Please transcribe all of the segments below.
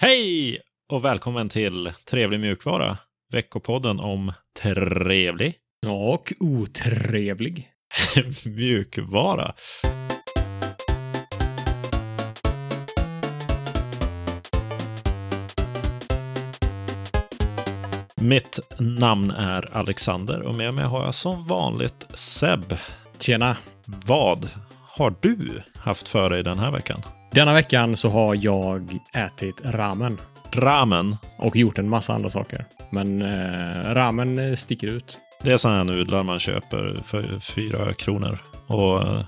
Hej och välkommen till Trevlig mjukvara. Veckopodden om trevlig Och otrevlig. mjukvara. Mitt namn är Alexander och med mig har jag som vanligt Seb. Tjena! Vad har du haft för dig den här veckan? Denna veckan så har jag ätit ramen Ramen. och gjort en massa andra saker. Men eh, ramen eh, sticker ut. Det är sådana här nudlar man köper för fyra kronor. Och eh,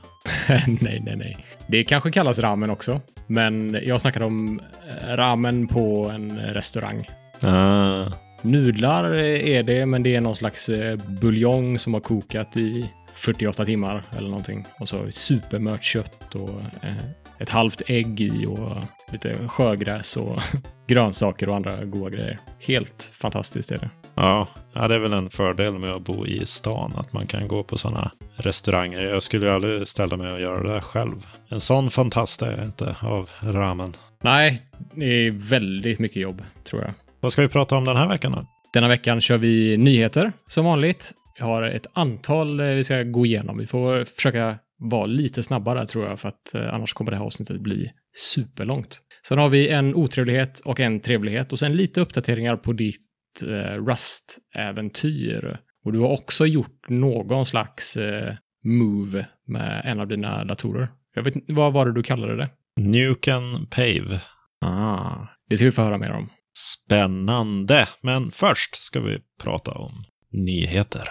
nej, nej, nej. Det kanske kallas ramen också. Men jag snackade om eh, ramen på en restaurang. ah, Nudlar är det, men det är någon slags buljong som har kokat i 48 timmar eller någonting. Och så supermört kött och eh, ett halvt ägg i och lite sjögräs och grönsaker och andra goda grejer. Helt fantastiskt är det. Ja, det är väl en fördel med att bo i stan, att man kan gå på sådana restauranger. Jag skulle ju aldrig ställa mig och göra det själv. En sån fantast är jag inte av ramen. Nej, det är väldigt mycket jobb, tror jag. Vad ska vi prata om den här veckan då? Denna veckan kör vi nyheter som vanligt. Vi har ett antal eh, vi ska gå igenom. Vi får försöka vara lite snabbare tror jag, för att eh, annars kommer det här avsnittet bli superlångt. Sen har vi en otrevlighet och en trevlighet och sen lite uppdateringar på ditt eh, Rust-äventyr. Och du har också gjort någon slags eh, move med en av dina datorer. Jag vet inte, vad var det du kallade det? Nuken Pave. Ah, det ska vi få höra mer om. Spännande! Men först ska vi prata om nyheter.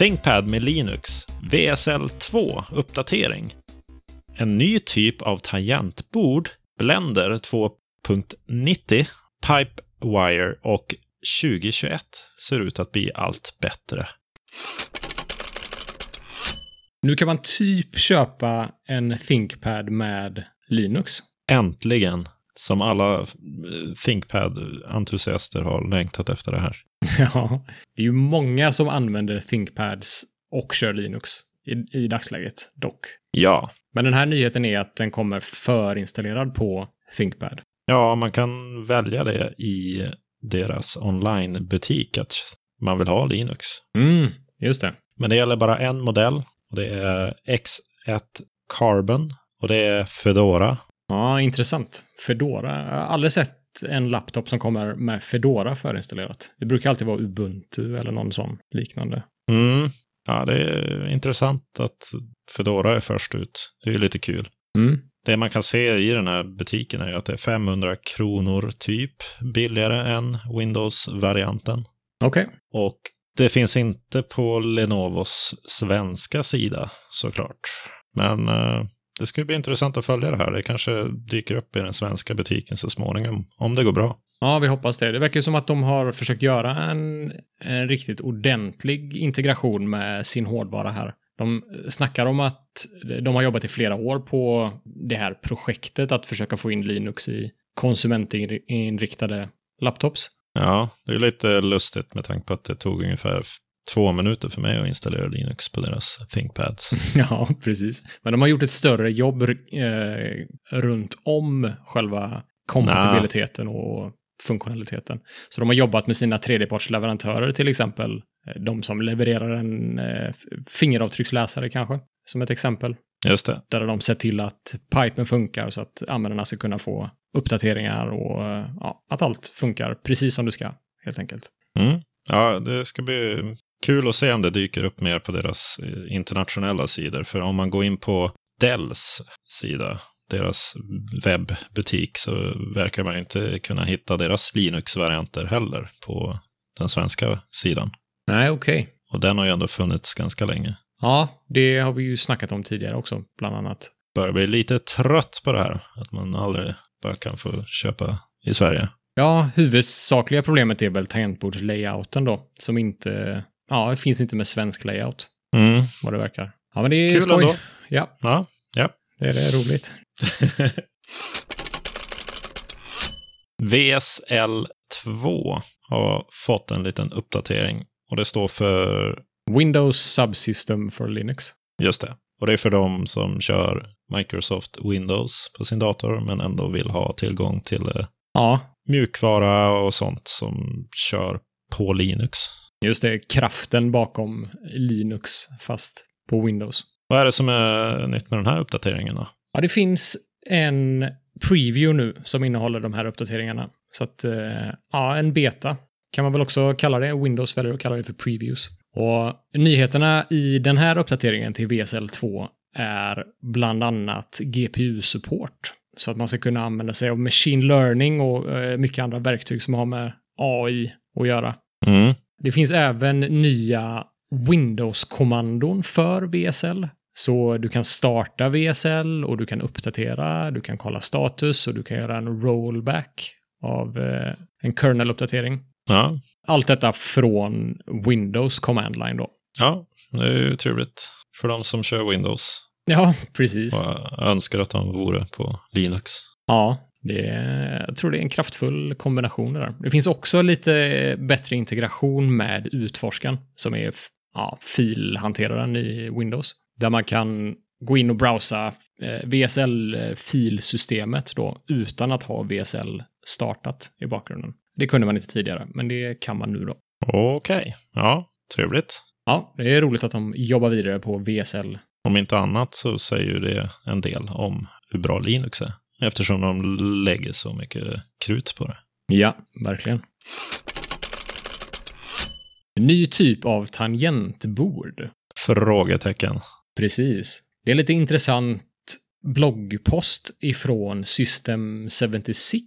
ThinkPad med Linux. VSL 2 uppdatering. En ny typ av tangentbord, Blender 2.90, Pipewire och 2021 ser ut att bli allt bättre. Nu kan man typ köpa en ThinkPad med Linux. Äntligen! Som alla eh, ThinkPad-entusiaster har längtat efter det här. Ja, det är ju många som använder ThinkPads och kör Linux i, i dagsläget dock. Ja. Men den här nyheten är att den kommer förinstallerad på ThinkPad. Ja, man kan välja det i deras online-butik att man vill ha Linux. Mm, just det. Men det gäller bara en modell och det är X1 Carbon och det är Fedora. Ja, intressant. Fedora. Jag har aldrig sett en laptop som kommer med Fedora förinstallerat. Det brukar alltid vara Ubuntu eller någon sån liknande. Mm. Ja, det är intressant att Fedora är först ut. Det är ju lite kul. Mm. Det man kan se i den här butiken är att det är 500 kronor typ billigare än Windows-varianten. Okej. Och det finns inte på Lenovos svenska sida såklart. Men eh, det ska bli intressant att följa det här. Det kanske dyker upp i den svenska butiken så småningom, om det går bra. Ja, vi hoppas det. Det verkar som att de har försökt göra en, en riktigt ordentlig integration med sin hårdvara här. De snackar om att de har jobbat i flera år på det här projektet att försöka få in Linux i konsumentinriktade laptops. Ja, det är lite lustigt med tanke på att det tog ungefär två minuter för mig att installera Linux på deras ThinkPads. Ja, precis. Men de har gjort ett större jobb eh, runt om själva kompatibiliteten och funktionaliteten. Så de har jobbat med sina tredjepartsleverantörer, till exempel eh, de som levererar en eh, fingeravtrycksläsare kanske, som ett exempel. Just det. Där har de sett till att pipen funkar så att användarna ska kunna få uppdateringar och eh, ja, att allt funkar precis som det ska, helt enkelt. Mm. Ja, det ska bli kul att se om det dyker upp mer på deras eh, internationella sidor. För om man går in på Dells sida, deras webbutik, så verkar man inte kunna hitta deras Linux-varianter heller på den svenska sidan. Nej, okej. Och den har ju ändå funnits ganska länge. Ja, det har vi ju snackat om tidigare också, bland annat. Börjar bli lite trött på det här, att man aldrig bara kan få köpa i Sverige. Ja, huvudsakliga problemet är väl tangentbordslayouten då, som inte, ja, det finns inte med svensk layout, Mm. vad det verkar. Ja, men det är Kul skoj. ändå. Ja, Ja, ja. det är det roligt. VSL 2 har fått en liten uppdatering och det står för Windows Subsystem for Linux. Just det. Och det är för de som kör Microsoft Windows på sin dator men ändå vill ha tillgång till eh, Ja, mjukvara och sånt som kör på Linux. Just det. Kraften bakom Linux fast på Windows. Vad är det som är nytt med den här uppdateringen då? Ja, det finns en preview nu som innehåller de här uppdateringarna. Så att, eh, ja, en beta kan man väl också kalla det. Windows väljer att kalla det för previews. Och nyheterna i den här uppdateringen till VSL 2 är bland annat GPU-support. Så att man ska kunna använda sig av machine learning och eh, mycket andra verktyg som har med AI att göra. Mm. Det finns även nya Windows-kommandon för VSL. Så du kan starta VSL och du kan uppdatera, du kan kolla status och du kan göra en rollback av eh, en kernel-uppdatering. Ja. Allt detta från Windows command line då. ja, det är ju trevligt för de som kör Windows Ja, precis. och önskar att de vore på Linux. Ja, det är, jag tror det är en kraftfull kombination det där. Det finns också lite bättre integration med utforskaren som är ja, filhanteraren i Windows. Där man kan gå in och browsa eh, VSL-filsystemet då utan att ha VSL startat i bakgrunden. Det kunde man inte tidigare, men det kan man nu då. Okej, ja, trevligt. Ja, det är roligt att de jobbar vidare på VSL. Om inte annat så säger ju det en del om hur bra Linux är. Eftersom de lägger så mycket krut på det. Ja, verkligen. Ny typ av tangentbord. Frågetecken. Precis. Det är lite intressant bloggpost ifrån System 76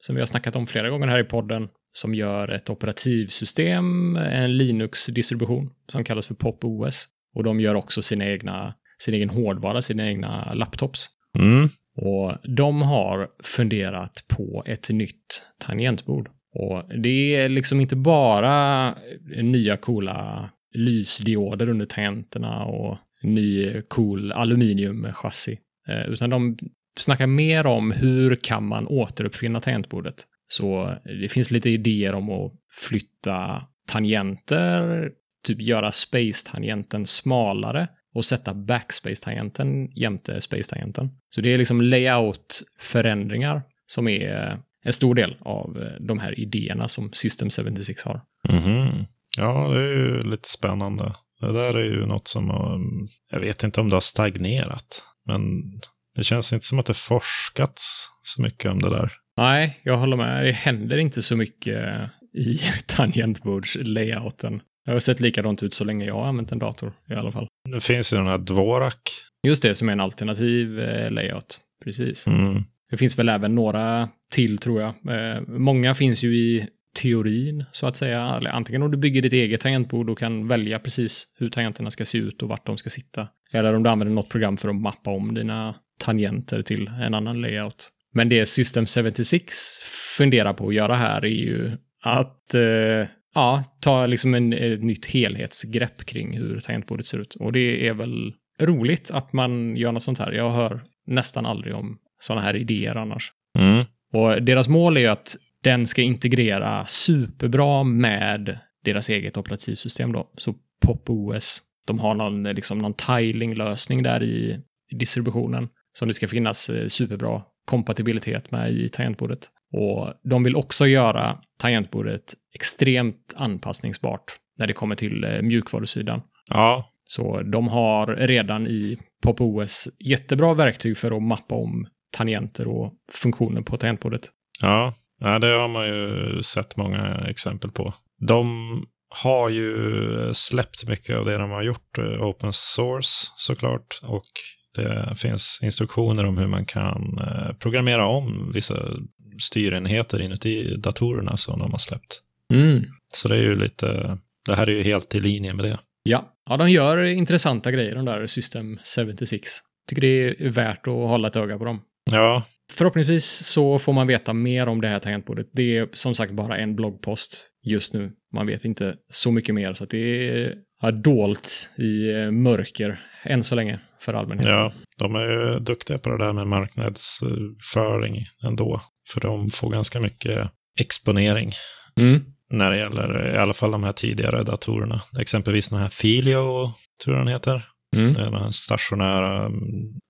som vi har snackat om flera gånger här i podden som gör ett operativsystem, en Linux-distribution som kallas för Pop OS. Och de gör också sina egna, sin egen hårdvara, sina egna laptops. Mm. Och de har funderat på ett nytt tangentbord. Och det är liksom inte bara nya coola lysdioder under tangenterna och ny cool aluminiumchassi. Eh, utan de snackar mer om hur kan man återuppfinna tangentbordet. Så det finns lite idéer om att flytta tangenter, typ göra space-tangenten smalare och sätta backspace-tangenten jämte space-tangenten. Så det är liksom layout-förändringar som är en stor del av eh, de här idéerna som System 76 har. Mhm. Ja, det är ju lite spännande. Det där är ju något som, um, jag vet inte om det har stagnerat, men det känns inte som att det forskats så mycket om det där. Nej, jag håller med. Det händer inte så mycket i tangentbords-layouten. Det har sett likadant ut så länge jag har använt en dator i alla fall. Det finns ju den här Dvorak. Just det, som är en alternativ eh, layout. Precis. Mm. Det finns väl även några till tror jag. Eh, många finns ju i teorin så att säga. Eller antingen om du bygger ditt eget tangentbord och kan välja precis hur tangenterna ska se ut och vart de ska sitta. Eller om du använder något program för att mappa om dina tangenter till en annan layout. Men det System 76 funderar på att göra här är ju att eh, ja, ta liksom en, ett nytt helhetsgrepp kring hur tangentbordet ser ut. Och det är väl roligt att man gör något sånt här. Jag hör nästan aldrig om sådana här idéer annars. Mm. Och deras mål är ju att den ska integrera superbra med deras eget operativsystem då. Så Pop OS, de har någon, liksom, någon tiling-lösning där i distributionen som det ska finnas eh, superbra kompatibilitet med i tangentbordet. Och de vill också göra tangentbordet extremt anpassningsbart när det kommer till eh, mjukvarusidan. Ja, Så de har redan i Pop OS jättebra verktyg för att mappa om tangenter och funktioner på tangentbordet. ja. ja, det har man ju sett många exempel på. De har ju släppt mycket av det de har gjort eh, open source såklart. Och det finns instruktioner om hur man kan eh, programmera om vissa styrenheter inuti datorerna som de har släppt. Mm. Så det är ju lite, det här är ju helt i linje med det. Ja. ja, de gör intressanta grejer, de där System 76. Tycker det är värt att hålla ett öga på dem. Ja, Förhoppningsvis så får man veta mer om det här tangentbordet. Det är som sagt bara en bloggpost just nu. Man vet inte så mycket mer, så det är dolt i eh, mörker än så länge för allmänheten. ja, de är ju duktiga på det där med marknadsföring ändå. För de får ganska mycket exponering Mm. när det gäller i alla fall de här tidigare datorerna. Exempelvis den här Filio, tror jag den heter. Mm. Den här stationära, mm,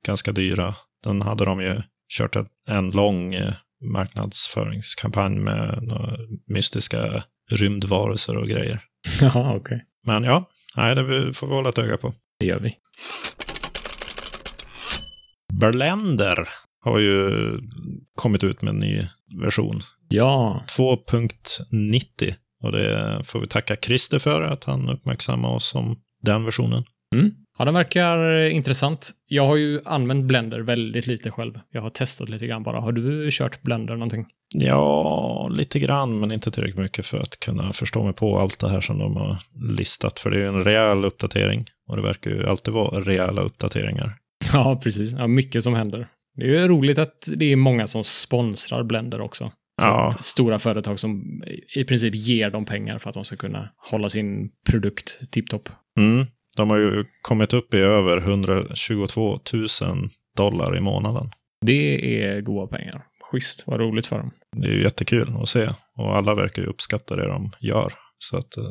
ganska dyra. Den hade de ju kört en, lång eh, marknadsföringskampanj med några mystiska rymdvarelser och grejer. Jaha, okej. Men ja, nej, det får vi hålla ett öga på. Det gör vi. Blender har ju kommit ut med en ny version. Ja, 2.90. Och det får vi tacka Christer för att han uppmärksammar oss om den versionen. Mm. Ja, den verkar intressant. Jag har ju använt Blender väldigt lite själv. Jag har testat lite grann bara. Har du kört Blender någonting? Ja, lite grann, men inte tillräckligt mycket för att kunna förstå mig på allt det här som de har listat. För det är ju en rejäl uppdatering. Och det verkar ju alltid vara rejäla uppdateringar. Ja, precis. Ja, mycket som händer. Det är ju roligt att det är många som sponsrar Blender också. Så Ja. Stora företag som i princip ger dem pengar för att de ska kunna hålla sin produkt tipptopp. Mm. De har ju kommit upp i över 122 000 dollar i månaden. Det är goda pengar. Schysst, vad roligt för dem. Det är ju jättekul att se. Och alla verkar ju uppskatta det de gör. Så att, eh,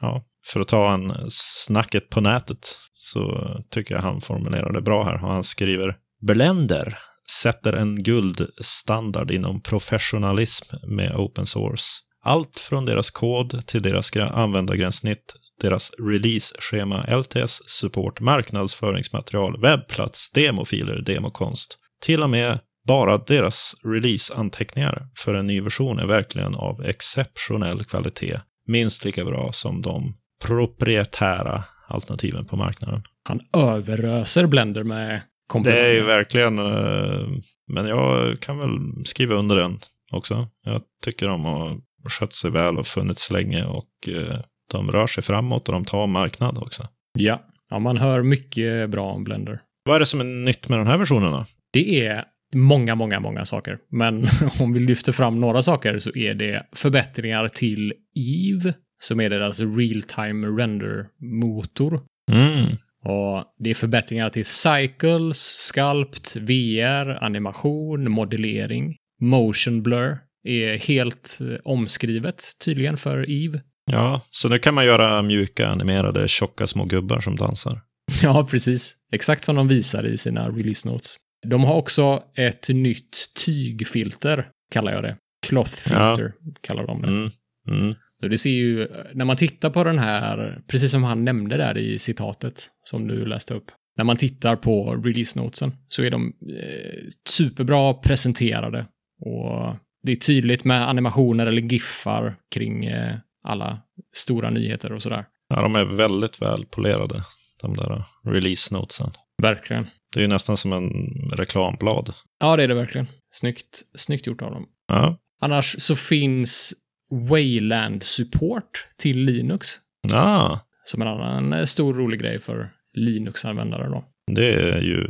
ja, för att ta en snacket på nätet så tycker jag han formulerar det bra här. Och han skriver Blender sätter en guldstandard inom professionalism med open source. Allt från deras kod till deras användargränssnitt, deras release-schema, LTS-support, marknadsföringsmaterial, webbplats, demofiler, demokonst. Till och med bara deras releaseanteckningar för en ny version är verkligen av exceptionell kvalitet. Minst lika bra som de proprietära alternativen på marknaden. Han överöser Blender med det är ju verkligen, eh, men jag kan väl skriva under den också. Jag tycker de har skött sig väl och funnits länge och eh, de rör sig framåt och de tar marknad också. Ja. ja, man hör mycket bra om Blender. Vad är det som är nytt med den här versionen då? Det är många, många, många saker. Men om vi lyfter fram några saker så är det förbättringar till Eve, som är deras real-time render-motor. Mm. Och det är förbättringar till Cycles, Sculpt, VR, animation, modellering. Motion blur är helt eh, omskrivet tydligen för Eve. Ja, så nu kan man göra mjuka animerade tjocka små gubbar som dansar. Ja, precis. Exakt som de visar i sina release notes. De har också ett nytt tygfilter, kallar jag det. Cloth filter, kallar de det. Mm. Mm. Så det ser ju, när man tittar på den här, precis som han nämnde där i citatet som du läste upp. När man tittar på release notesen så är de eh, superbra presenterade. Och det är tydligt med animationer eller giffar kring eh, alla stora nyheter och sådär. Ja, de är väldigt väl polerade, de där release notesen. Verkligen. Det är ju nästan som en reklamblad. Ja, det är det verkligen. Snyggt, snyggt gjort av dem. Ja, Annars så finns Wayland-support till Linux. ja Som en annan eh, stor rolig grej för Linux-användare då. det är ju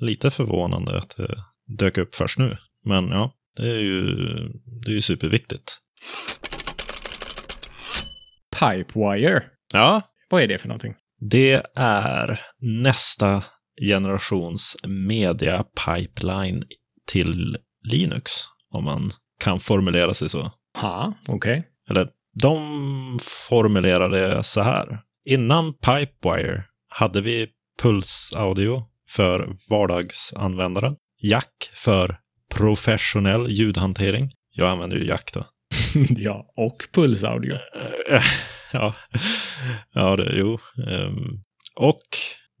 lite förvånande att det dök upp först nu. Men ja, det är ju, det är ju superviktigt. Pipewire. Ja, Vad är det för någonting? det är nästa generations media pipeline till Linux, om man kan formulera sig så. Ha, okej. Eller de formulerar det så här. Innan Pipewire hade vi pulsaudio för vardagsanvändaren, jack för professionell ljudhantering. Jag använder ju jack då. ja, och pulsaudio. Ja, ja det, jo. Ehm, och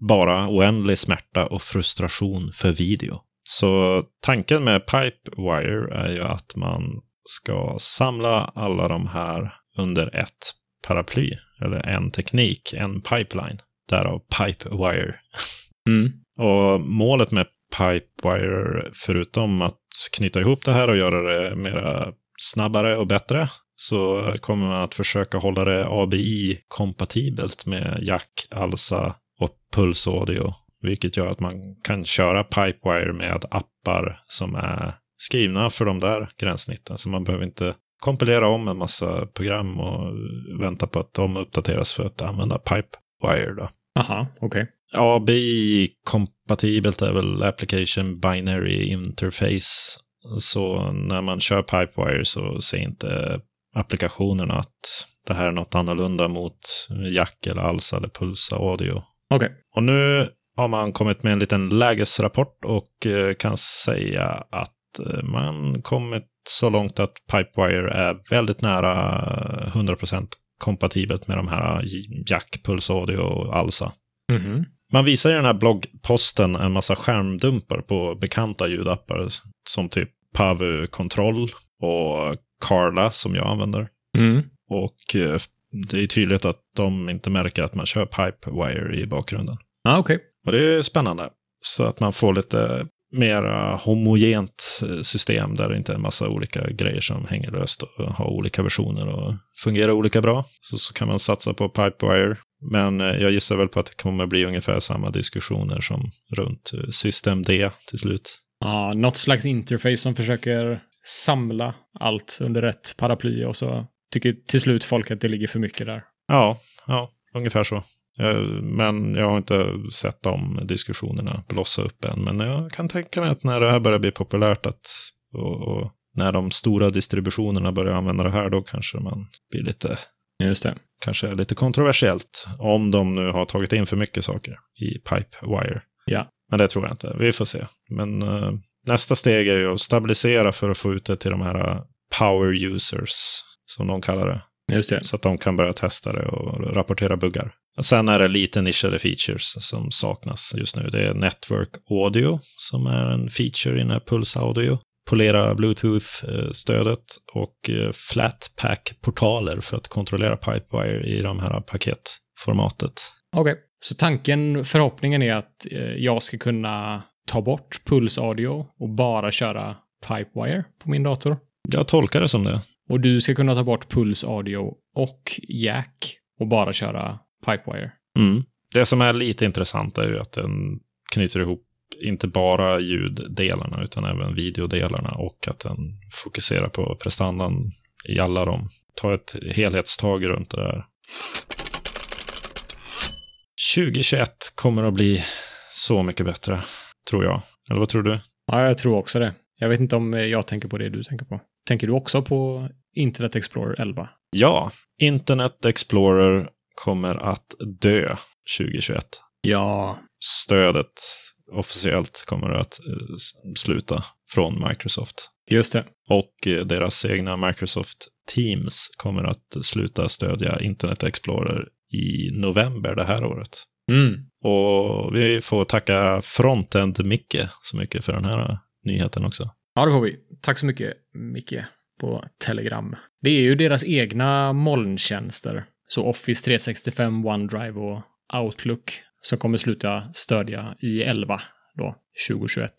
bara oändlig smärta och frustration för video. Så tanken med Pipewire är ju att man ska samla alla de här under ett paraply, eller en teknik, en pipeline. Därav Pipewire. Mm. Och målet med Pipewire, förutom att knyta ihop det här och göra det mera snabbare och bättre, så kommer man att försöka hålla det ABI-kompatibelt med jack, ALSA och pulsaudio. Vilket gör att man kan köra Pipewire med appar som är skrivna för de där gränssnitten. Så man behöver inte kompilera om en massa program och vänta på att de uppdateras för att använda Pipewire. Då. Aha, okej. ABI-kompatibelt är väl Application Binary Interface. Så när man kör Pipewire så ser inte applikationerna att det här är något annorlunda mot jack eller alls eller pulsa audio. Okej. Och nu har man kommit med en liten lägesrapport och eh, kan säga att man kommit så långt att Pipewire är väldigt nära 100% kompatibelt med de här Jack, Pulse Audio och Alsa. Mhm. Man visar i den här bloggposten en massa skärmdumpar på bekanta ljudappar som typ Pavu Control och Carla som jag använder. Mm. Och eh, det är tydligt att de inte märker att man kör Pipewire i bakgrunden. Ja, okej. Och det är spännande. Så att man får lite mera homogent eh, system där det inte är en massa olika grejer som hänger löst och har olika versioner och fungerar olika bra. Så, så kan man satsa på Pipewire. Men eh, jag gissar väl på att det kommer bli ungefär samma diskussioner som runt eh, System D till slut. Ja, något slags interface som försöker samla allt under ett paraply och så tycker till slut folk att det ligger för mycket där. Ja, ja, ungefär så. Jag, men jag har inte sett de diskussionerna blossa upp än. Men jag kan tänka mig att när det här börjar bli populärt att, och, och när de stora distributionerna börjar använda det här, då kanske man blir lite, Just det. kanske lite kontroversiellt. Om de nu har tagit in för mycket saker i Pipewire. Ja. Men det tror jag inte. Vi får se. Men eh, nästa steg är ju att stabilisera för att få ut det till de här eh, power users, som de kallar det. Just det. Så att de kan börja testa det och rapportera buggar. Sen är det lite nischade features som saknas just nu. Det är Network Audio som är en feature i den här Pulse Audio. Polera Bluetooth-stödet och eh, Flatpak-portaler för att kontrollera Pipewire i de här paketformatet. Okej. Så tanken, förhoppningen är att eh, jag ska kunna ta bort Puls Audio och bara köra Pipewire på min dator. Jag tolkar det som det. Och du ska kunna ta bort Puls Audio och Jack och bara köra Pipewire. Mm. Det som är lite intressant är ju att den knyter ihop inte bara ljuddelarna utan även videodelarna och att den fokuserar på prestandan i alla dem. Ta ett helhetstag runt det där. 2021 kommer att bli så mycket bättre, tror jag. Eller vad tror du? Ja, jag tror också det. Jag vet inte om eh, jag tänker på det du tänker på. Tänker du också på Internet Explorer 11? Ja, Internet Explorer kommer att dö 2021. Ja. Stödet officiellt kommer att eh, sluta från Microsoft. Just det. Och eh, deras egna Microsoft Teams kommer att sluta stödja Internet Explorer i november det här året. Mm. Och vi får tacka Frontend-Micke så mycket för den här nyheten också. Ja, det får vi. Tack så mycket, Micke, på Telegram. Det är ju deras egna molntjänster. Så Office 365, OneDrive och Outlook som kommer sluta stödja i 11 då, 2021.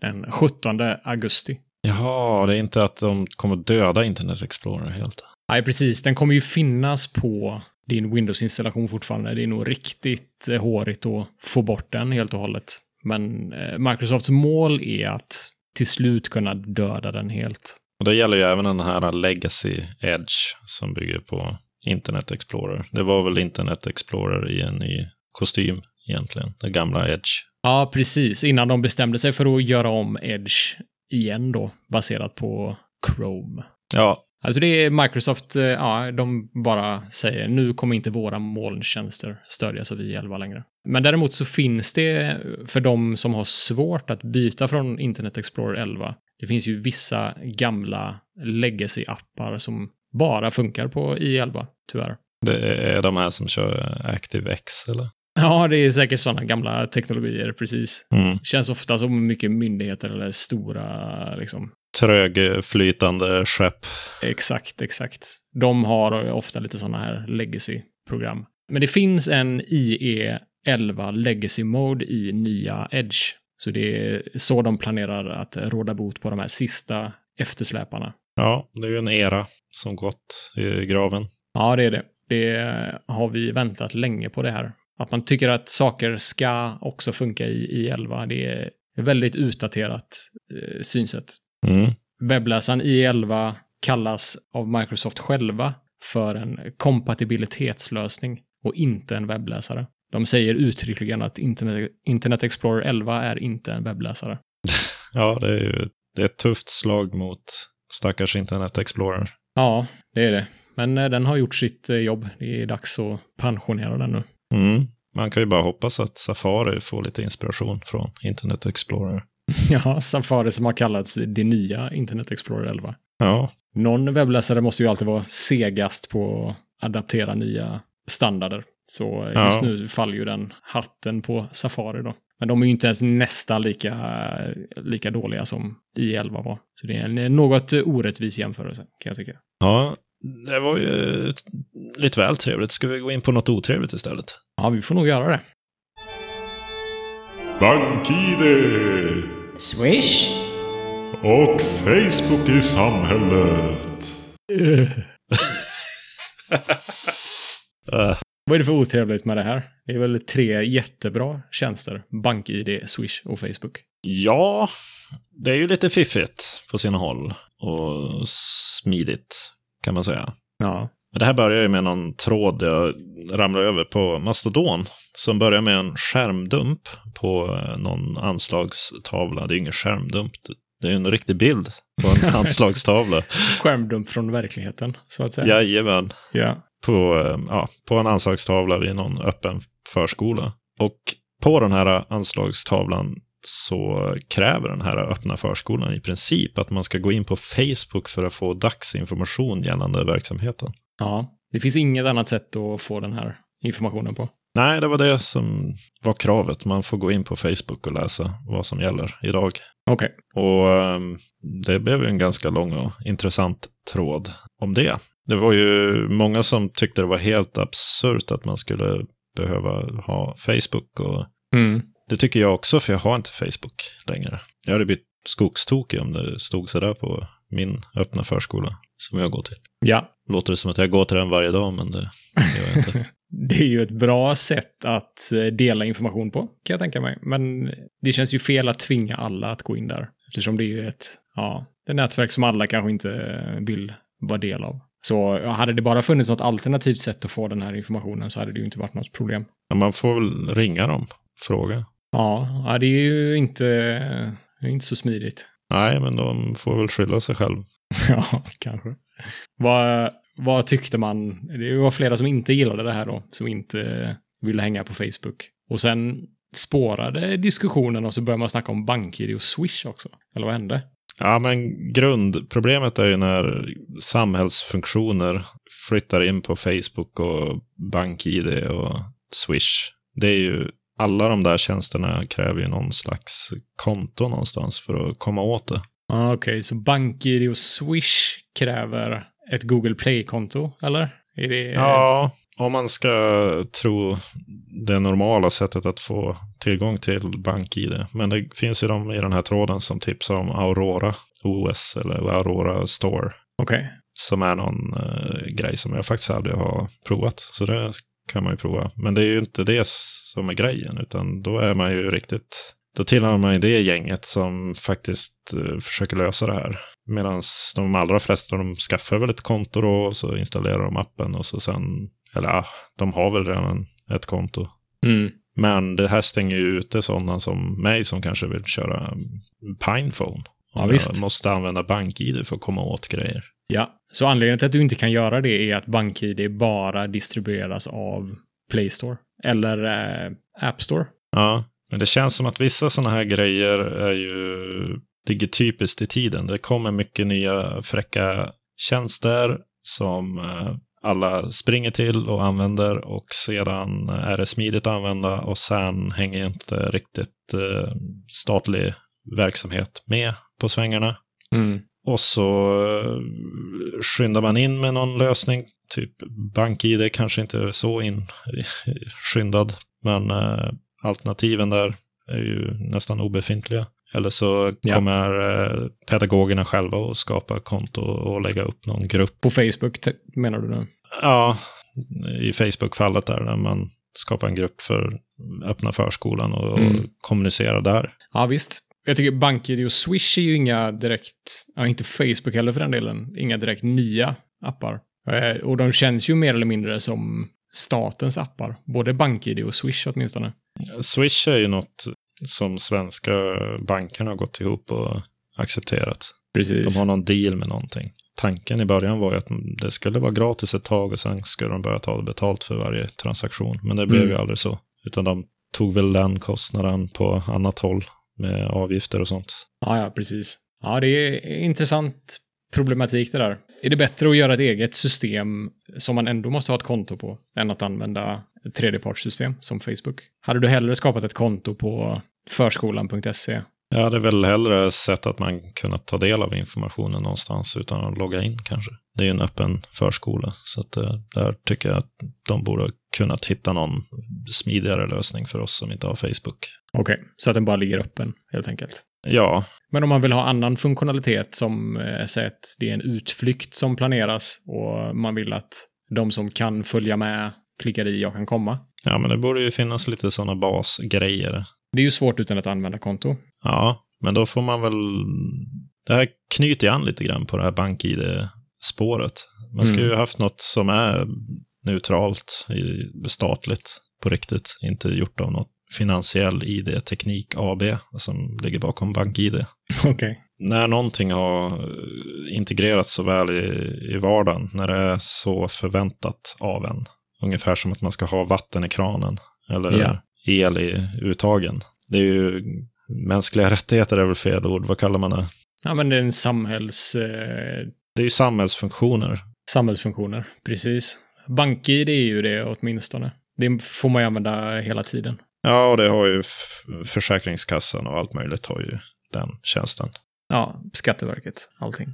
Den 17 augusti. Jaha, det är inte att de kommer döda Internet Explorer helt. Nej, precis. Den kommer ju finnas på din Windows-installation fortfarande. Det är nog riktigt hårigt att få bort den helt och hållet. Men eh, Microsofts mål är att till slut kunna döda den helt. Och det gäller ju även den här Legacy Edge som bygger på Internet Explorer. Det var väl Internet Explorer i en ny kostym egentligen, det gamla Edge. Ja, precis. Innan de bestämde sig för att göra om Edge igen då, baserat på Chrome. Ja, Alltså det är Microsoft, eh, ja, de bara säger nu kommer inte våra molntjänster stödjas av i11 längre. Men däremot så finns det för de som har svårt att byta från Internet Explorer 11. Det finns ju vissa gamla legacy-appar som bara funkar på i11, tyvärr. det är de här som kör ActiveX, eller? Ja, det är säkert sådana gamla teknologier, precis. Mm. Känns ofta som mycket myndigheter eller stora, liksom. Trögflytande skepp. Exakt, exakt. De har ofta lite sådana här legacy-program. Men det finns en IE 11 legacy mode i nya Edge. Så det är så de planerar att råda bot på de här sista eftersläparna. Ja, det är ju en era som gått i graven. Ja, det är det. Det har vi väntat länge på det här. Att man tycker att saker ska också funka i, i 11. Det är väldigt utdaterat eh, synsätt. Mm. Webbläsaren i11 kallas av Microsoft själva för en kompatibilitetslösning och inte en webbläsare. De säger uttryckligen att Internet, Internet Explorer 11 är inte en webbläsare. Ja, det är ju det är ett tufft slag mot stackars Internet Explorer. Ja, det är det. Men eh, den har gjort sitt eh, jobb. Det är dags att pensionera den nu. Mm. Man kan ju bara hoppas att Safari får lite inspiration från Internet Explorer. Ja, Safari som har kallats det nya Internet Explorer 11. Ja, Någon webbläsare måste ju alltid vara segast på att adaptera nya standarder. Så just Ja. nu faller ju den hatten på Safari då. Men de är ju inte ens nästan lika, lika dåliga som i11 var. Så det är en något orättvis jämförelse, kan jag tycka. ja det var ju lite väl trevligt. Ska vi gå in på något otrevligt istället? Ja, vi får nog göra det. BankID Swish. och Facebook i samhället. Eh, Vad är det för otrevligt med det här? Det är väl tre jättebra tjänster. BankID, Swish och Facebook. ja, det är ju lite fiffigt på sina håll. Och smidigt, kan man säga. Ja. Men Det här börjar ju med någon tråd jag ramlade över på Mastodon. Som börjar med en skärmdump på någon anslagstavla. Det är ju ingen skärmdump. Det är en riktig bild på en anslagstavla. Skärmdump från verkligheten, så att säga. Jajamän. ja. På, eh, ja, på en anslagstavla vid någon öppen förskola. Och på den här anslagstavlan så kräver den här öppna förskolan i princip att man ska gå in på Facebook för att få dagsinformation gällande verksamheten. Ja. Det finns inget annat sätt att få den här informationen på. Nej, det var det som var kravet. Man får gå in på Facebook och läsa vad som gäller idag. Okej. Och ehm, det blev ju en ganska lång och intressant tråd om det. Det var ju många som tyckte det var helt absurt att man skulle behöva ha Facebook. Och Mm. det tycker jag också, för jag har inte Facebook längre. Jag hade blivit skogstokig om det stod sådär på min öppna förskola som jag går till. Ja. Låter det som att jag går till den varje dag, men det gör jag inte. Det är ju ett bra sätt att eh, dela information på, kan jag tänka mig. Men det känns ju fel att tvinga alla att gå in där. Eftersom det är ju ett, ja, är nätverk som alla kanske inte vill vara del av. Så hade det bara funnits något alternativt sätt att få den här informationen så hade det ju inte varit något problem. Ja, man får väl ringa dem, fråga. Ja, det är ju inte, är inte så smidigt. Nej, men de får väl skylla sig själv. Ja, kanske. Vad, vad tyckte man? Det var flera som inte gillade det här då, som inte ville hänga på Facebook. Och sen spårade diskussionen och så började man snacka om BankID och Swish också. Eller vad hände? Ja, men grundproblemet är ju när samhällsfunktioner flyttar in på Facebook och BankID och Swish. Det är ju, alla de där tjänsterna kräver ju någon slags konto någonstans för att komma åt det. Ah, Okej, så BankID och Swish kräver ett Google Play-konto, eller? Är det... Ja, om man ska tro det normala sättet att få tillgång till BankID. Men det finns ju de i den här tråden som tipsar om Aurora OS eller Aurora Store. Okej. Som är någon eh, grej som jag faktiskt aldrig har provat. Så det kan man ju prova. Men det är ju inte det som är grejen, utan då är man ju riktigt... Då tillhör man ju det gänget som faktiskt eh, försöker lösa det här. Medan de allra flesta de skaffar väl ett konto då och så installerar de appen och så sen... Eller ja, de har väl redan ett konto. Mm. Men det här stänger ju ute sådana som mig som kanske vill köra Pinephone. Ja, visst. måste använda BankID för att komma åt grejer. Ja, så anledningen till att du inte kan göra det är att BankID bara distribueras av Play Store eller eh, App Store. Ja, men det känns som att vissa sådana här grejer är ju, ligger typiskt i tiden. Det kommer mycket nya fräcka tjänster som eh, alla springer till och använder och sedan är det smidigt att använda och sen hänger inte riktigt eh, statlig verksamhet med på svängarna. Mm. Och så eh, skyndar man in med någon lösning. Typ BankID kanske inte är så inskyndad. Men eh, alternativen där är ju nästan obefintliga. Eller så kommer eh, pedagogerna själva att skapa konto och lägga upp någon grupp. På Facebook menar du nu? Ja, i Facebook-fallet där, när man skapar en grupp för öppna förskolan och, och Mm. kommunicerar där. Ja, visst. Jag tycker BankID och Swish är ju inga direkt, ja, inte Facebook heller för den delen, inga direkt nya appar. Eh, och de känns ju mer eller mindre som statens appar. Både BankID och Swish åtminstone. Swish är ju något som svenska bankerna har gått ihop och accepterat. Precis. De har någon deal med någonting. Tanken i början var ju att det skulle vara gratis ett tag och sen skulle de börja ta betalt för varje transaktion. Men det blev Mm. ju aldrig så. Utan de tog väl den kostnaden på annat håll med avgifter och sånt. Ja, ja, precis. Ja, det är intressant problematik det där. Är det bättre att göra ett eget system som man ändå måste ha ett konto på än att använda ett tredjepartssystem som Facebook? Hade du hellre skapat ett konto på förskolan.se? Jag hade väl hellre sett att man kunnat ta del av informationen någonstans utan att logga in kanske. Det är ju en öppen förskola, så att, eh, där tycker jag att de borde ha kunnat hitta någon smidigare lösning för oss som inte har Facebook. Okej, så att den bara ligger öppen helt enkelt. Ja, Men om man vill ha annan funktionalitet som eh, säg att det är en utflykt som planeras och man vill att de som kan följa med klickar i jag kan komma. ja men det borde ju finnas lite sådana basgrejer. Det är ju svårt utan ett användarkonto. Ja, men då får man väl... Det här knyter ju an lite grann på det här bank-id-spåret. Man skulle Mm. ju haft något som är neutralt, statligt, på riktigt. Inte gjort av något finansiell ID-teknik AB som ligger bakom BankID. Okej. När någonting har integrerats så väl i, i vardagen, när det är så förväntat av en. Ungefär som att man ska ha vatten i kranen eller Ja. El i uttagen. Det är ju mänskliga rättigheter är väl fel ord, vad kallar man det? Ja, men det är en samhälls... Eh, Det är ju samhällsfunktioner. samhällsfunktioner. Precis. BankID är ju det åtminstone. Det får man ju använda hela tiden. Ja, och det har ju Försäkringskassan och allt möjligt har ju den tjänsten. Ja, Skatteverket, allting.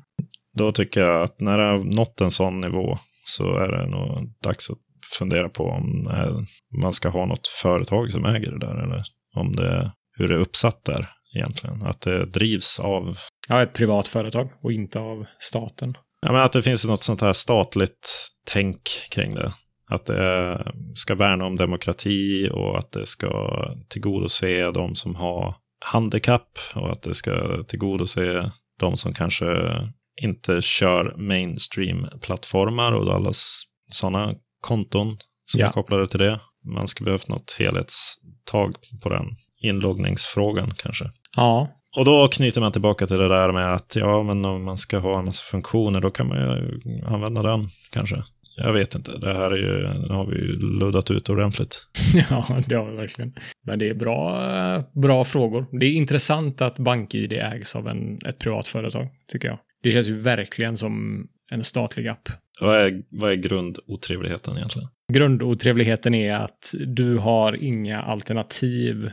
Då tycker jag att när det har nått en sån nivå så är det nog dags att fundera på om eh, man ska ha något företag som äger det där eller om det, hur det är uppsatt där egentligen. Att det drivs av, Ja, ett privat företag och inte av staten. ja men att det finns något sånt här statligt tänk kring det. Att det ska värna om demokrati och att det ska tillgodose de som har handikapp och att det ska tillgodose de som kanske inte kör mainstream-plattformar och alla sådana konton som Ja. är kopplade till det. Man skulle behövt något helhetstag på den inloggningsfrågan kanske. Ja, Och då knyter man tillbaka till det där med att ja, men om man ska ha en massa funktioner, då kan man ju använda den kanske. Jag vet inte, det här är ju, nu har vi ju luddat ut ordentligt. ja det har vi verkligen. Men det är bra, bra frågor. Det är intressant att BankID ägs av en, ett privat företag, tycker jag. Det känns ju verkligen som en statlig app. Vad är, vad är grundotrevligheten egentligen? Grundotrevligheten är att du har inga alternativ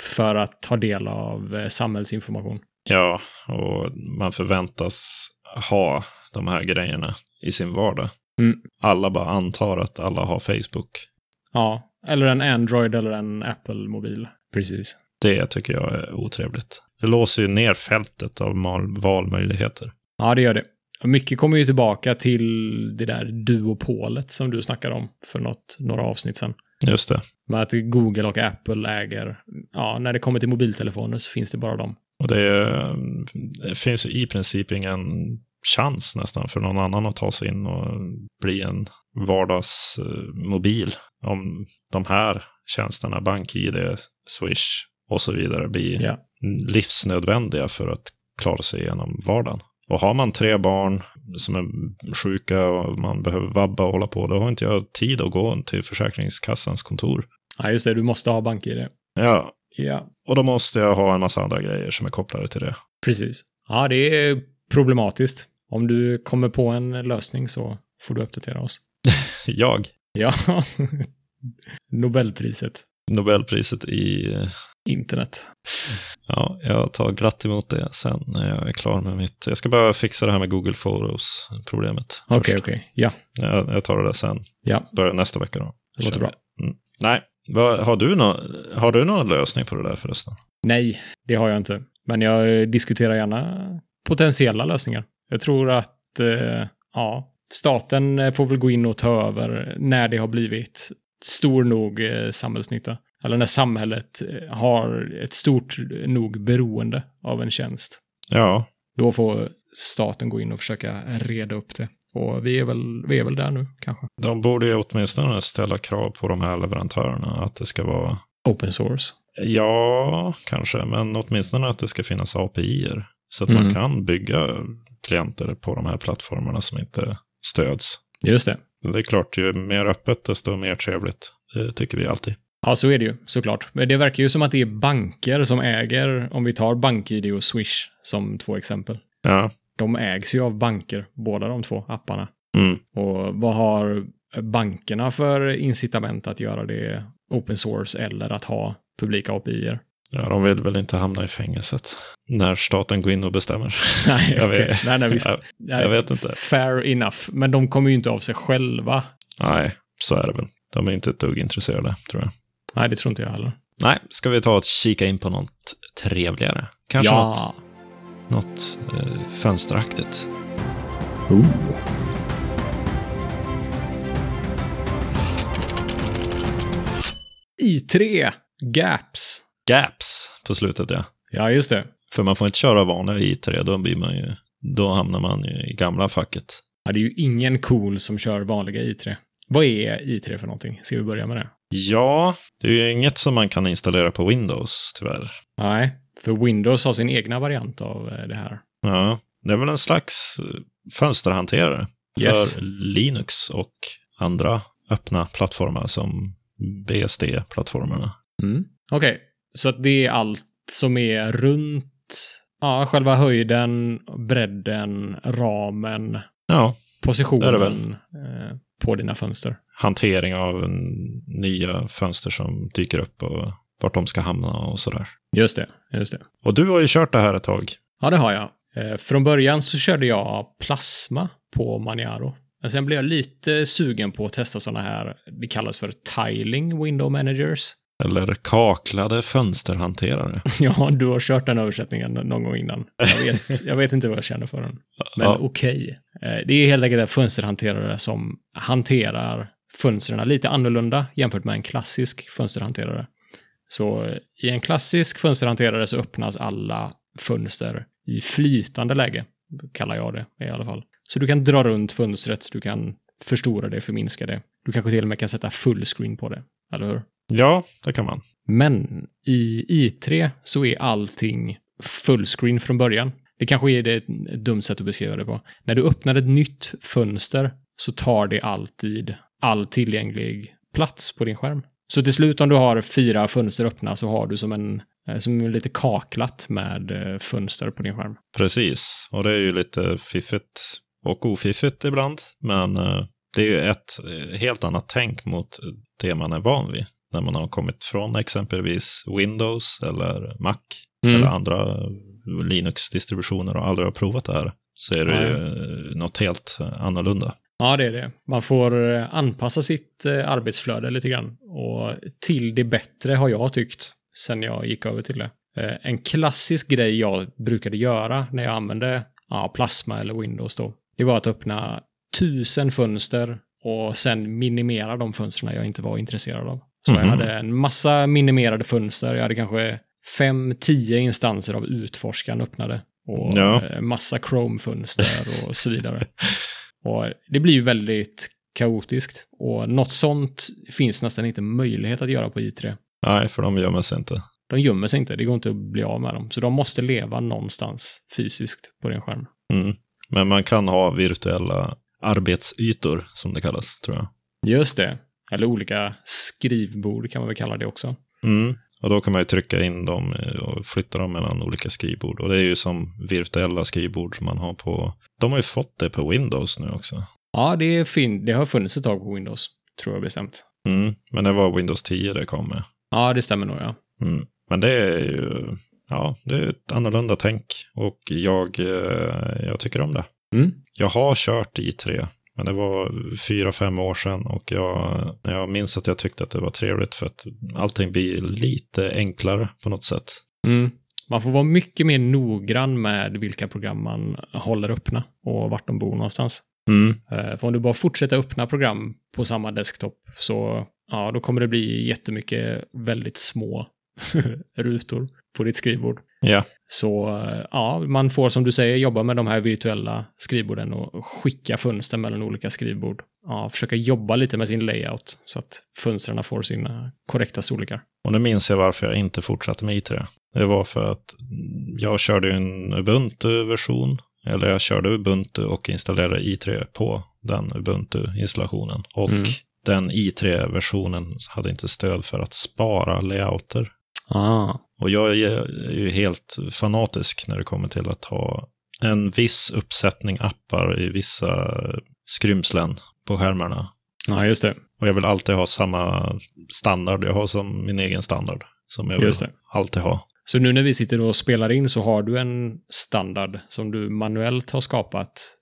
för att ta del av eh, samhällsinformation. Ja, och man förväntas ha de här grejerna i sin vardag. Mm. Alla bara antar att alla har Facebook. Ja, eller en Android eller en Apple-mobil. Precis. Det tycker jag är otrevligt. Det låser ju ner fältet av valmöjligheter. Ja, det gör det. Mycket kommer ju tillbaka till det där duopolet som du snackade om för något, några avsnitt sedan. Just det. Med att Google och Apple äger, ja, när det kommer till mobiltelefoner så finns det bara dem. Och det, är, det finns i princip ingen chans nästan för någon annan att ta sig in och bli en vardagsmobil. Om de här tjänsterna, BankID, Swish och så vidare blir Ja. livsnödvändiga för att klara sig igenom vardagen. Och har man tre barn som är sjuka och man behöver vabba och hålla på, då har inte jag tid att gå till Försäkringskassans kontor. Ja, just det, du måste ha BankID. Ja, Ja, och då måste jag ha en massa andra grejer som är kopplade till det. precis. Ja, det är problematiskt. Om du kommer på en lösning så får du uppdatera oss. Jag, Ja, Nobelpriset. Nobelpriset i... Internet. Ja, jag tar glatt emot det sen när jag är klar med mitt... Jag ska bara fixa det här med Google Photos-problemet. Okej, först. okej. Ja, Jag, jag tar det där sen. ja, Börjar nästa vecka då. det låter bra. Mm. Nej, har, du nå, har du någon lösning på det där förresten? Nej, det har jag inte. Men jag diskuterar gärna potentiella lösningar. Jag tror att eh, ja, staten får väl gå in och ta över när det har blivit stor nog eh, samhällsnytta. Eller när samhället eh, har ett stort nog beroende av en tjänst. Ja, Då får staten gå in och försöka reda upp det. Och vi är väl, vi är väl där nu, kanske. de borde ju åtminstone ställa krav på de här leverantörerna att det ska vara Open source. Ja, kanske, men åtminstone att det ska finnas API-er. Så att man Mm. kan bygga klienter på de här plattformarna som inte stöds. Just det. Det är klart, ju mer öppet desto mer trevligt. Det tycker vi alltid. Ja, så är det ju såklart. Men det verkar ju som att det är banker som äger, om vi tar BankID och Swish som två exempel. Ja. De ägs ju av banker, båda de två apparna. Mm. Och vad har bankerna för incitament att göra det open source eller att ha publika API-er? ja, de vill väl inte hamna i fängelset när staten går in och bestämmer. Nej, Jag vet- nej, nej, visst. jag- Nej, jag vet inte. Fair enough. Men de kommer ju inte av sig själva. Nej, så är det väl. De är inte ett dugg intresserade, tror jag. Nej, det tror inte jag heller. Nej, ska vi ta och kika in på något trevligare? Kanske något, ja. något eh, fönsteraktigt. Oh. I3 Gaps. Gaps på slutet, ja. Ja, just det. För man får inte köra vanliga i3, då blir man ju... Då hamnar man ju i gamla facket. Ja, det är ju ingen cool som kör vanliga i3. Vad är i3 för någonting? Ska vi börja med det? Ja, det är ju inget som man kan installera på Windows, tyvärr. Nej, för Windows har sin egna variant av eh, det här. Ja, det är väl en slags eh, fönsterhanterare Yes. för Linux och andra öppna plattformar som BSD-plattformarna. Mm. Okej, så att det är allt som är runt ja, själva höjden, bredden, ramen, Ja, positionen eh, på dina fönster. hantering av nya fönster som dyker upp och vart de ska hamna och sådär. Just det, just det. Och du har ju kört det här ett tag. Ja, det har jag. Eh, från början så körde jag plasma på Maniaro. Men sen blev jag lite sugen på att testa sådana här, det kallas för tiling window managers. Eller kaklade fönsterhanterare. Ja, du har kört den översättningen någon gång innan. Jag vet, jag vet inte vad jag känner för den. Men Ja. okej. Eh, Det är helt enkelt en fönsterhanterare som hanterar fönstren lite annorlunda jämfört med en klassisk fönsterhanterare. Så i en klassisk fönsterhanterare så öppnas alla fönster i flytande läge, kallar jag det i alla fall. Så du kan dra runt fönstret, du kan förstora det, förminska det. Du kanske till och med kan sätta fullscreen på det, eller hur? Ja, det kan man. Men i i3 så är allting fullscreen från början. Det kanske är det ett dumt sätt att beskriva det på. När du öppnar ett nytt fönster så tar det alltid all tillgänglig plats på din skärm. Så till slut om du har fyra fönster öppna så har du som en eh, som lite kaklat med eh, fönster på din skärm. Precis. Och det är ju lite fiffigt och ofiffigt ibland. Men eh, det är ju ett helt annat tänk mot det man är van vid. När man har kommit från exempelvis Windows eller Mac Mm. eller andra Linux-distributioner och aldrig har provat det här. Så är det ju något helt eh, annorlunda. Ja, det är det. Man får eh, anpassa sitt eh, arbetsflöde lite grann. Och till det bättre har jag tyckt sen jag gick över till det. En klassisk grej jag brukade göra när jag använde ja, Plasma eller Windows då, det var att öppna tusen fönster och sen minimera de fönstren jag inte var intresserad av. Så jag Mhm. hade en massa minimerade fönster. Jag hade kanske fem, tio instanser av utforskaren öppnade. Och Ja. eh, massa Chrome-fönster och så vidare. Och det blir ju väldigt kaotiskt. Och något sånt finns nästan inte möjlighet att göra på i3. Nej, för de gömmer sig inte. De gömmer sig inte, det går inte att bli av med dem. Så de måste leva någonstans fysiskt på din skärm. Mm. Men man kan ha virtuella arbetsytor, som det kallas, tror jag. Just det. Eller olika skrivbord kan man väl kalla det också. Mm. Och då kan man ju trycka in dem eh, och flytta dem mellan olika skrivbord. Och det är ju som virtuella skrivbord som man har på... De har ju fått det på Windows nu också. Ja, det, är fin- det har funnits ett tag på Windows, tror jag bestämt. Mm. Men det var Windows 10 det kom med. Ja, det stämmer nog, ja. Mm. Men det är ju... Ja, det är ett annorlunda tänk. Och jag, eh, jag tycker om det. Mm. Jag har kört i3. Men det var fyra, fem år sedan och jag, jag minns att jag tyckte att det var trevligt för att allting blir lite enklare på något sätt. Mm. Man får vara mycket mer noggrann med vilka program man håller öppna och vart de bor någonstans. Mm. Eh, För om du bara fortsätter öppna program på samma desktop så ja, då kommer det bli jättemycket väldigt små rutor på ditt skrivbord. Ja, Så eh, ja, man får som du säger jobba med de här virtuella skrivborden och skicka fönster mellan olika skrivbord. Ja, försöka jobba lite med sin layout så att fönstren får sina korrekta storlekar. och nu minns jag varför jag inte fortsatte med i3. Det var för att jag körde en Ubuntu-version, eller jag körde Ubuntu och installerade i3 på den Ubuntu-installationen. Och Mm. den i3-versionen hade inte stöd för att spara layouter. Ah. Och jag är ju helt fanatisk när det kommer till att ha en viss uppsättning appar i vissa skrymslen på skärmarna. Ja, just det. Och jag vill alltid ha samma standard. Jag har som min egen standard. Som jag vill alltid ha. Så nu när vi sitter och spelar in så har du en standard som du manuellt har skapat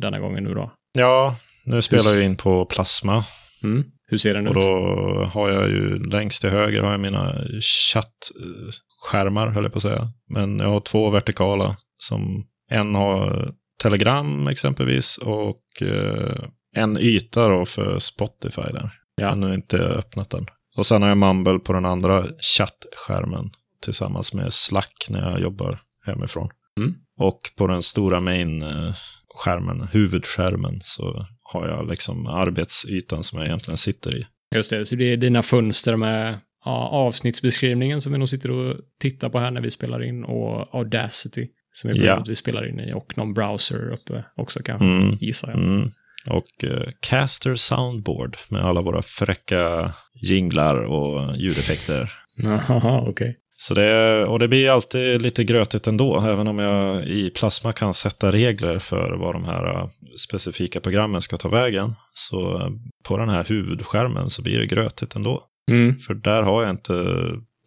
denna gången nu då? Ja, nu spelar jag in på Plasma. Mm. Hur ser den Och ut? då har jag ju längst till höger har jag mina chattskärmar, höll jag på att säga. Men jag har två vertikala som en har Telegram exempelvis och eh, en yta då för Spotify där. Ja. Har nu inte öppnat den. Och sen har jag Mumble på den andra chattskärmen tillsammans med Slack när jag jobbar hemifrån. Mm. Och på den stora main-skärmen, huvudskärmen, så har jag liksom arbetsytan som jag egentligen sitter i. Just det, så det är dina fönster med ja, avsnittsbeskrivningen som vi nog sitter och tittar på här när vi spelar in och Audacity som är Ja. vi spelar in i och någon browser uppe också kanske, Mm. gissar jag. Mm. Och eh, Caster Soundboard med alla våra fräcka jinglar och ljudeffekter. Jaha, okej. Så det, och det blir alltid lite grötigt ändå, även om jag i Plasma kan sätta regler för vad de här eh, specifika programmen ska ta vägen. Så eh, på den här huvudskärmen så blir det grötigt ändå. Mm. För där har jag inte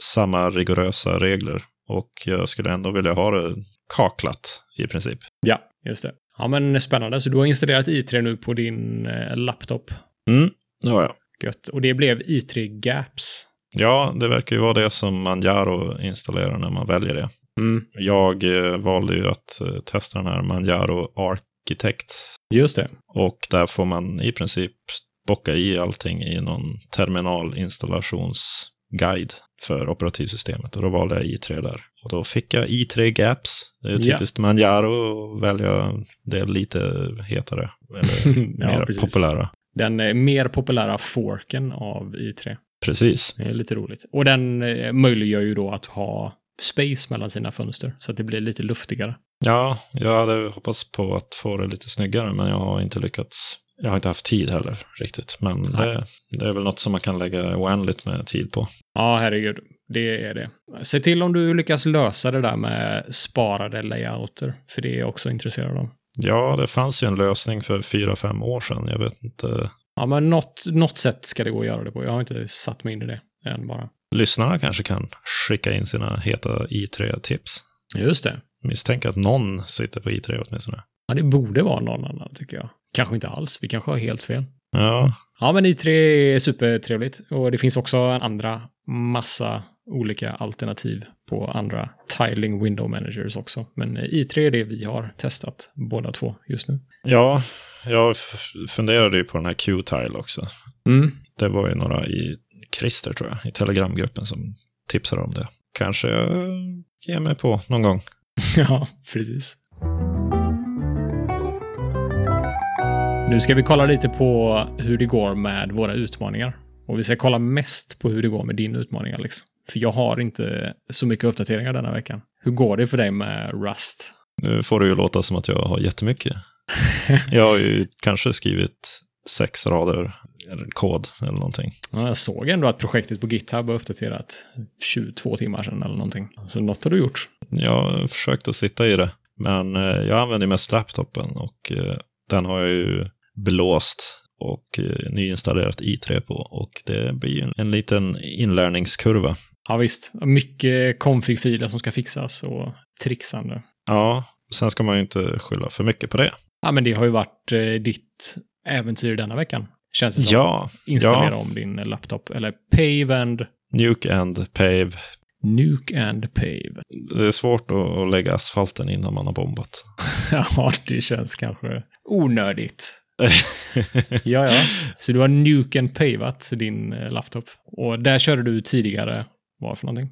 samma rigorösa regler. Och jag skulle ändå vilja ha det kaklat i princip. Ja, just det. Ja, men spännande. Så du har installerat i3 nu på din eh, laptop. Mm, det har jag. Gött. Och det blev i3 Gaps. Ja, det verkar ju vara det som Manjaro installerar när man väljer det. Mm. Jag eh, valde ju att eh, testa den här Manjaro Architect. Just det. Och där får man i princip bocka i allting i någon terminalinstallationsguide för operativsystemet. Och då valde jag i3 där. Och då fick jag i3 Gaps. Det är Ja. typiskt Manjaro att välja det lite hetare. Eller ja, mer precis. populära. Den eh, mer populära forken av i3. Precis. Det är lite roligt. Och den eh, möjliggör ju då att ha space mellan sina fönster. Så att det blir lite luftigare. Ja, jag hade hoppats på att få det lite snyggare, men jag har inte lyckats. Jag har inte haft tid heller riktigt, men det, det är väl något som man kan lägga oändligt med tid på. Ja, herregud. Det är det. Se till om du lyckas lösa det där med sparade layouter. För det är jag också intresserad av. Ja, det fanns ju en lösning för fyra, fem år sedan. Jag vet inte. Ja, men något, något sätt ska det gå att göra det på. Jag har inte satt mig in i det än bara. Lyssnarna kanske kan skicka in sina heta i3-tips. Just det. Misstänker att någon sitter på i3 åtminstone. Ja, det borde vara någon annan tycker jag. Kanske inte alls. Vi kanske har helt fel. Ja, Ja, men i3 är supertrevligt. Och det finns också en andra massa olika alternativ på andra tiling window managers också. Men i3 är det vi har testat båda två just nu. ja jag funderade ju på den här Q-tile också. Mm. Det var ju några i Christer, tror jag, i Telegramgruppen som tipsade om det. Kanske jag ger mig på någon gång. ja, precis. Nu ska vi kolla lite på hur det går med våra utmaningar. Och vi ska kolla mest på hur det går med din utmaning, Alex. För jag har inte så mycket uppdateringar denna veckan. Hur går det för dig med Rust? Nu får det ju låta som att jag har jättemycket. Jag har ju kanske skrivit sex rader eller kod eller någonting. Ja, jag såg ändå att projektet på GitHub var uppdaterat 22 timmar sedan eller någonting. Så något har du gjort. Jag har försökt att sitta i det, men eh, jag använder mest laptopen och eh, den har jag ju blåst och eh, nyinstallerat i3 på och det blir ju en, en liten inlärningskurva. Ja visst, mycket config-filer som ska fixas och trixande. Ja, sen ska man ju inte skylla för mycket på det. Ja, men det har ju varit eh, ditt äventyr denna veckan. Känns det som. Ja, Installera ja. om din laptop. Eller pave and... Nuke and Pave. Nuke and pave. Det är svårt att, att lägga asfalten innan man har bombat. ja, det känns kanske onödigt. Ja, ja. Så du har Nuke and pavat din eh, laptop. Och där körde du tidigare, vad för någonting?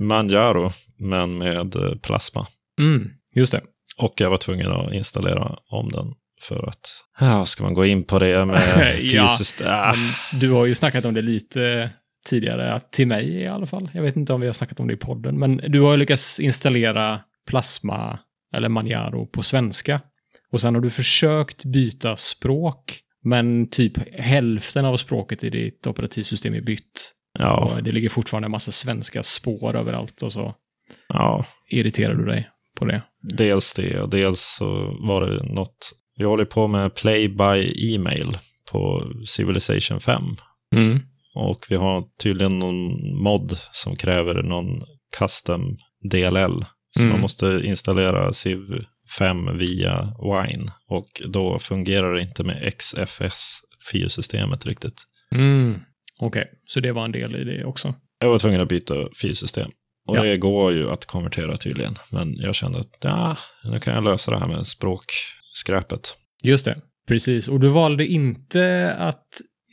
Manjaro, men med eh, plasma. Mm, just det. Och jag var tvungen att installera om den för att... Ja, ska man gå in på det med Ja, fysiskt? Men du har ju snackat om det lite tidigare, att till mig i alla fall. Jag vet inte om vi har snackat om det i podden, men du har ju lyckats installera Plasma eller Manjaro på svenska. Och sen har du försökt byta språk Men typ hälften av språket i ditt operativsystem är bytt. Ja, Och det ligger fortfarande en massa svenska spår överallt och så ja, irriterar du dig på det. dels det och dels så var det något. Vi håller på med Play by E-mail på Civilization 5. Mm. Och vi har tydligen någon mod som kräver någon custom DLL. Så Mm. man måste installera Civ 5 via Wine. Och då fungerar det inte med XFS-filsystemet riktigt. Mm. Okej, så det var en del i det också. Jag var tvungen att byta filsystem. Och Ja. det går ju att konvertera tydligen. Men jag kände att ja, nu kan jag lösa det här med språkskräpet. Just det, precis. Och du valde inte att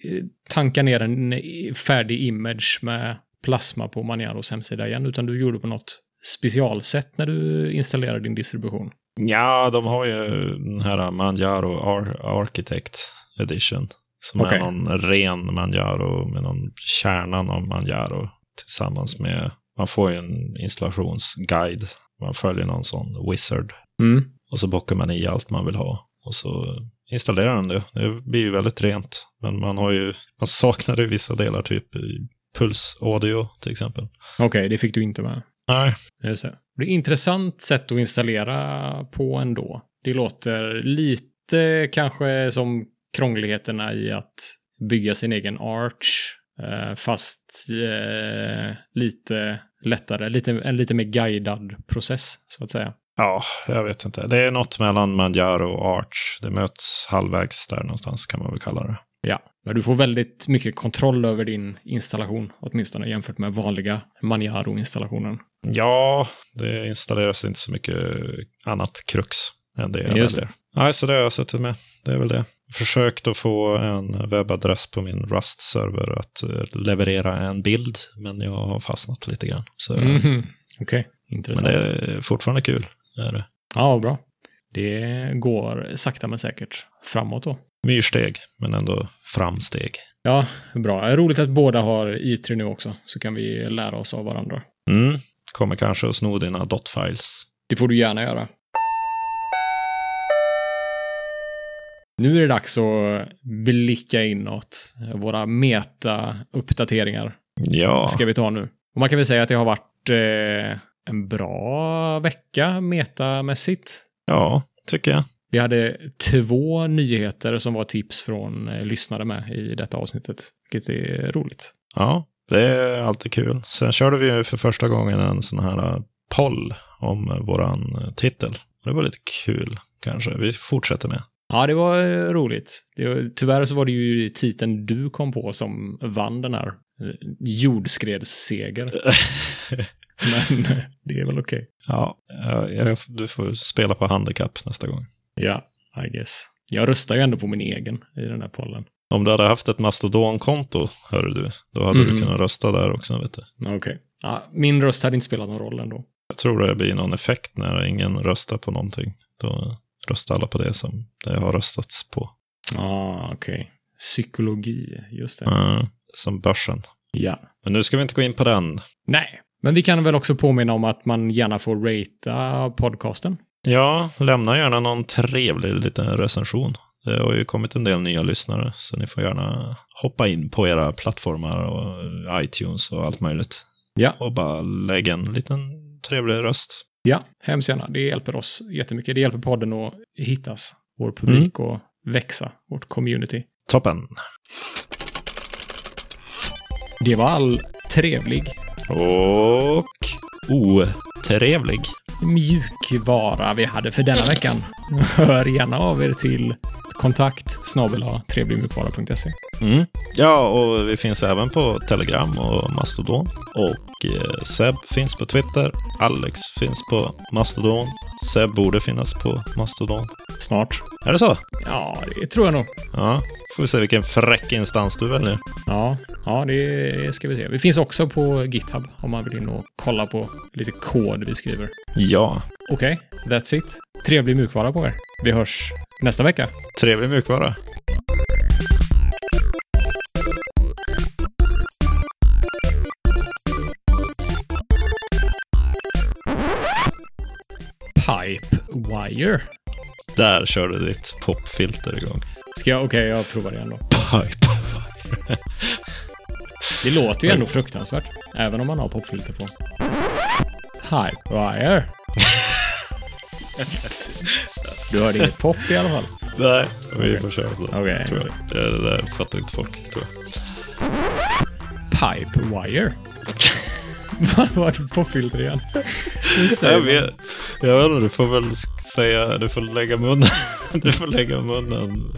eh, tanka ner en eh, färdig image med plasma på Maniaros hemsida igen, utan du gjorde på något specialsätt när du installerade din distribution. Ja, de har ju den här Manjaro Ar- Architect Edition. Som Okej. är någon ren Manjaro med någon kärnan av Manjaro. Tillsammans med, man får ju en installationsguide. Man följer någon sån wizard. Mm. Och så bockar man i allt man vill ha. Och så installerar den det. Det blir ju väldigt rent. Men man har ju, man saknar ju vissa delar, typ Puls Audio till exempel. Okej, det fick du inte med. Nej. Just det. Det är ett intressant sätt att installera på ändå. Det låter lite kanske som krångligheterna i att bygga sin egen arch. Eh, Fast eh, lite lättare, lite, en lite mer guidad process så att säga. Ja, jag vet inte. Det är något mellan Manjaro och Arch. Det möts halvvägs där någonstans kan man väl kalla det. Ja, men du får väldigt mycket kontroll över din installation, åtminstone jämfört med vanliga Maniaro-installationen. Ja, det installeras inte så mycket annat krux än det jag Just väljer. Nej, så det har jag suttit med. Det är väl det. Försökt att få en webbadress på min Rust-server att eh, leverera en bild, men jag har fastnat lite grann. Så, Mhm. Okej, Men intressant. det är fortfarande kul. Är det. Ja, bra. Det går sakta men säkert framåt då. Myrsteg, men ändå framsteg. Ja, bra. Roligt att båda har i3 nu också, så kan vi lära oss av varandra. Mm. Kommer kanske att sno dina dot-files. Det får du gärna göra. Nu är det dags att blicka inåt. Våra meta-uppdateringar Ja, ska vi ta nu. Och man kan väl säga att det har varit eh, en bra vecka metamässigt. ja, tycker jag. Vi hade två nyheter som var tips från eh, lyssnare med i detta avsnittet, vilket är roligt. Ja, det är alltid kul. Sen körde vi ju för första gången en sån här poll om eh, våran eh, titel. Det var lite kul, kanske. Vi fortsätter med. Ja, det var eh, roligt. Det var, tyvärr så var det ju titeln du kom på som vann den här eh, jordskredsseger. Men eh, det är väl okej. ja, jag, jag, du får spela på handikapp nästa gång. Ja, I guess. Jag röstar ju ändå på min egen i den här pollen. Om du hade haft ett Mastodon-konto, hör du, då hade Mm. du kunnat rösta där också, vet du. Okej. Ja, min röst hade inte spelat någon roll ändå. Jag tror det blir någon effekt när ingen röstar på någonting. Då röstar alla på det som det har röstats på. Ja, ah, okej. Psykologi, just det. Mm, som börsen. Ja. Men nu ska vi inte gå in på den. Nej, men vi kan väl också påminna om att man gärna får ratea podcasten. Ja, lämna gärna någon trevlig liten recension. Det har ju kommit en del nya lyssnare, så ni får gärna hoppa in på era plattformar och iTunes och allt möjligt. Ja. Och bara lägga en liten trevlig röst. Ja, hemskt gärna. Det hjälper oss jättemycket. Det hjälper podden att hittas, vår publik och växa, vårt community. Toppen! Det var all trevlig Och otrevlig mjukvara vi hade för denna veckan. Hör gärna av er till kontakt snabel trevligmjukvara.se. Mm. Ja, och vi finns även på Telegram och Mastodon. Och eh, Seb finns på Twitter. Alex finns på Mastodon. Seb borde finnas på Mastodon. Snart. Är det så? Ja, det tror jag nog. Ja, får vi se vilken fräck instans du väljer. Ja, ja, det ska vi se. Vi finns också på GitHub om man vill in och kolla på lite kod vi skriver. Ja, Okej, that's it. Trevlig mjukvara på er. Vi hörs nästa vecka. trevlig mjukvara. Pipewire. Där körde ditt popfilter igång. Ska jag? Okej, jag provar igen då. Pipe. Det låter ju ändå fruktansvärt. Även om man har popfilter på. Hypewire. Du hörde inget pop i alla fall? Nej, vi Okej. får köra på det. Tror jag. Det, det där fattar inte folk, tror jag. Pipewire. Vad var igen? Just det. Jag vet, jag vet inte, du får väl säga, du får lägga munnen, du får lägga munnen,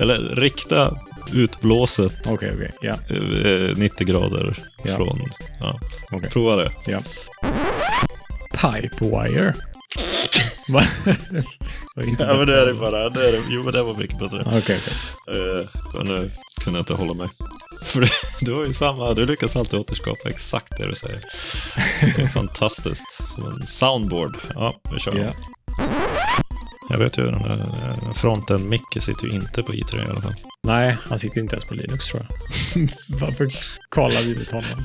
eller rikta utblåset Okej, okej. Ja, eh, 90 grader Ja. från, ja, Okej. prova det. ja. Pipewire. Ja men det är det bara, det är det, jo men det var mycket bättre. Okej, okej. Eh, men nu kunde jag inte hålla mig. För du, du har ju samma, du lyckas alltid återskapa exakt det du säger. Det är fantastiskt. Som en soundboard. Ja, vi kör. Ja. Jag vet ju, den där eh, fronten Micke sitter ju inte på i3 i alla fall. Nej, han sitter inte ens på Linux tror jag. Varför kallar vi ut honom?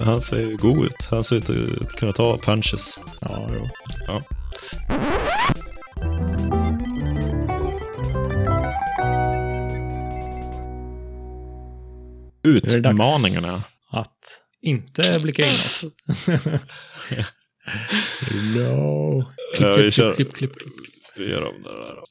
Han ser god ut. Han ser ut att kunna ta punches. Ja, jo. Ja. Utmaningarna. Att inte blicka inåt. no. Klipp, klipp, klipp, klipp, klipp, klipp. Vi gör om det där. då.